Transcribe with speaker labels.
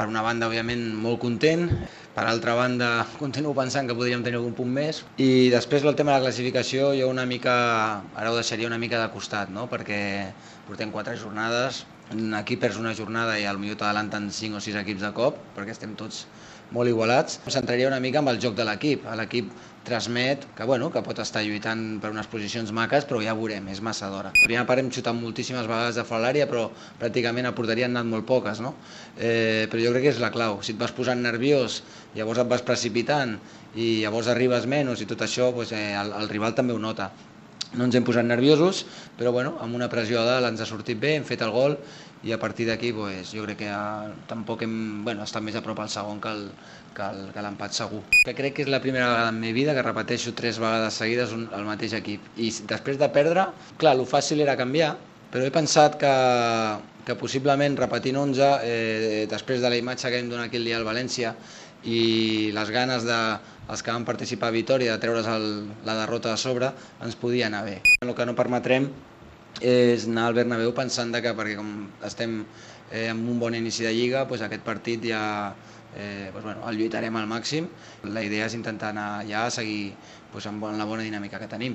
Speaker 1: Per una banda, òbviament, molt content, per altra banda, continuo pensant que podríem tenir algun punt més, i després el tema de la classificació jo una mica, ara ho deixaria una mica de costat, no? perquè portem quatre jornades, aquí perds una jornada i potser t'adelanten 5 o 6 equips de cop, perquè estem tots molt igualats. Em centraria una mica amb el joc de l'equip. L'equip transmet que, bueno, que pot estar lluitant per unes posicions maques, però ja veurem, és massa d'hora. La primera part hem xutat moltíssimes vegades de fora l'àrea, però pràcticament a porteria han anat molt poques, no? Eh, però jo crec que és la clau. Si et vas posant nerviós, llavors et vas precipitant i llavors arribes menys i tot això, doncs, eh, el, el rival també ho nota no ens hem posat nerviosos, però bueno, amb una pressió dalt ens ha sortit bé, hem fet el gol i a partir d'aquí pues, jo crec que ja, tampoc hem bueno, estat més a prop al segon que el, que l'empat segur. Que crec que és la primera vegada en meva vida que repeteixo tres vegades seguides un, el mateix equip. I després de perdre, clar, el fàcil era canviar, però he pensat que, que possiblement repetint 11, eh, després de la imatge que hem donat aquell dia al València i les ganes de els que van participar a Vitoria de treure's el, la derrota de sobre, ens podia anar bé. El que no permetrem és anar al Bernabéu pensant que perquè com estem eh, amb un bon inici de Lliga, doncs aquest partit ja eh, doncs bueno, el lluitarem al màxim. La idea és intentar anar ja a seguir doncs, amb la bona dinàmica que tenim.